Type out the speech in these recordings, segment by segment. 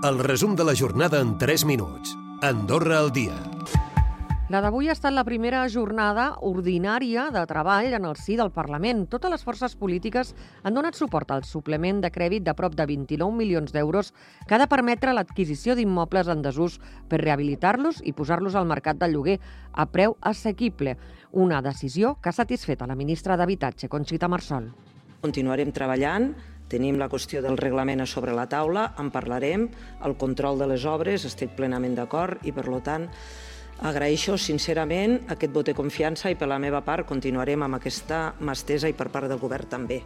El resum de la jornada en 3 minuts. Andorra al dia. La d'avui ha estat la primera jornada ordinària de treball en el si del Parlament. Totes les forces polítiques han donat suport al suplement de crèdit de prop de 29 milions d'euros que ha de permetre l'adquisició d'immobles en desús per rehabilitar-los i posar-los al mercat del lloguer a preu assequible. Una decisió que ha satisfet a la ministra d'Habitatge, Conxita Marsol. Continuarem treballant, tenim la qüestió del reglament a sobre la taula, en parlarem, el control de les obres, estic plenament d'acord i, per tant, Agraeixo sincerament aquest vot de confiança i per la meva part continuarem amb aquesta mà estesa i per part del govern també.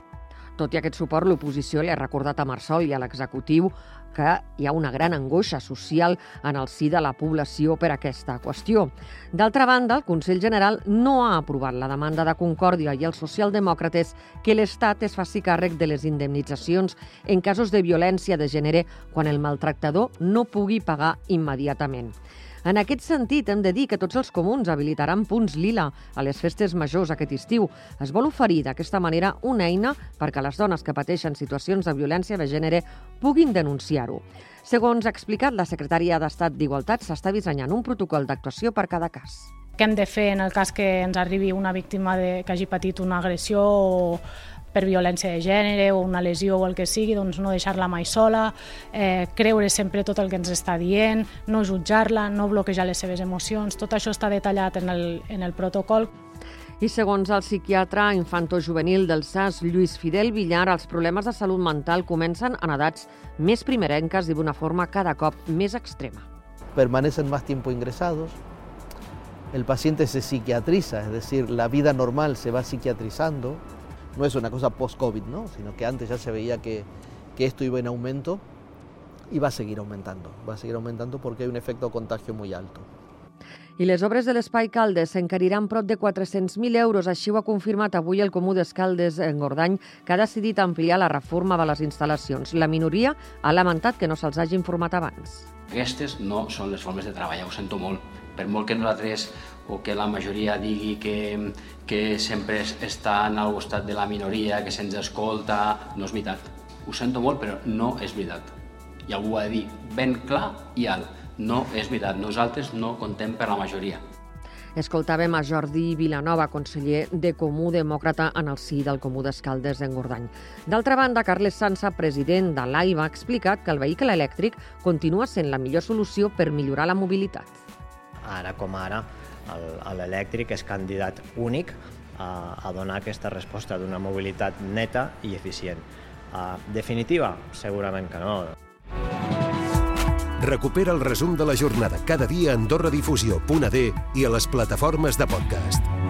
Tot i aquest suport, l'oposició li ha recordat a Marsol i a l'executiu que hi ha una gran angoixa social en el si de la població per aquesta qüestió. D'altra banda, el Consell General no ha aprovat la demanda de Concòrdia i els socialdemòcrates que l'Estat es faci càrrec de les indemnitzacions en casos de violència de gènere quan el maltractador no pugui pagar immediatament. En aquest sentit, hem de dir que tots els comuns habilitaran punts lila a les festes majors aquest estiu. Es vol oferir d'aquesta manera una eina perquè les dones que pateixen situacions de violència de gènere puguin denunciar-ho. Segons ha explicat la secretària d'Estat d'Igualtat, s'està dissenyant un protocol d'actuació per cada cas. Què hem de fer en el cas que ens arribi una víctima de, que hagi patit una agressió o per violència de gènere o una lesió o el que sigui, doncs no deixar-la mai sola, eh, creure sempre tot el que ens està dient, no jutjar-la, no bloquejar les seves emocions, tot això està detallat en el, en el protocol. I segons el psiquiatre infanto-juvenil del SAS, Lluís Fidel Villar, els problemes de salut mental comencen en edats més primerenques i d'una forma cada cop més extrema. Permanecen más tiempo ingresados, el paciente se psiquiatriza, es decir, la vida normal se va psiquiatrizando, no es una cosa post-COVID, ¿no? sino que antes ya se veía que, que esto iba en aumento y va a seguir aumentando, va a seguir aumentando porque hay un efecto contagio muy alto. I les obres de l'Espai Caldes s'encariran prop de 400.000 euros. Així ho ha confirmat avui el Comú d'Escaldes en Gordany, que ha decidit ampliar la reforma de les instal·lacions. La minoria ha lamentat que no se'ls hagi informat abans. Aquestes no són les formes de treballar, ho sento molt. Per molt que nosaltres o que la majoria digui que, que sempre estan al costat de la minoria, que se'ns escolta, no és veritat. Ho sento molt, però no és veritat. I algú ho ha de dir ben clar i alt. No és veritat. Nosaltres no contem per la majoria. Escoltàvem a Jordi Vilanova, conseller de Comú Demòcrata en el si del Comú d'Escaldes en Gordany. D'altra banda, Carles Sansa, president de l'AIVA, ha explicat que el vehicle elèctric continua sent la millor solució per millorar la mobilitat. Ara com ara, l'elèctric és candidat únic a, a donar aquesta resposta d'una mobilitat neta i eficient. Uh, definitiva? Segurament que no. Recupera el resum de la jornada cada dia a AndorraDifusió.d i a les plataformes de podcast.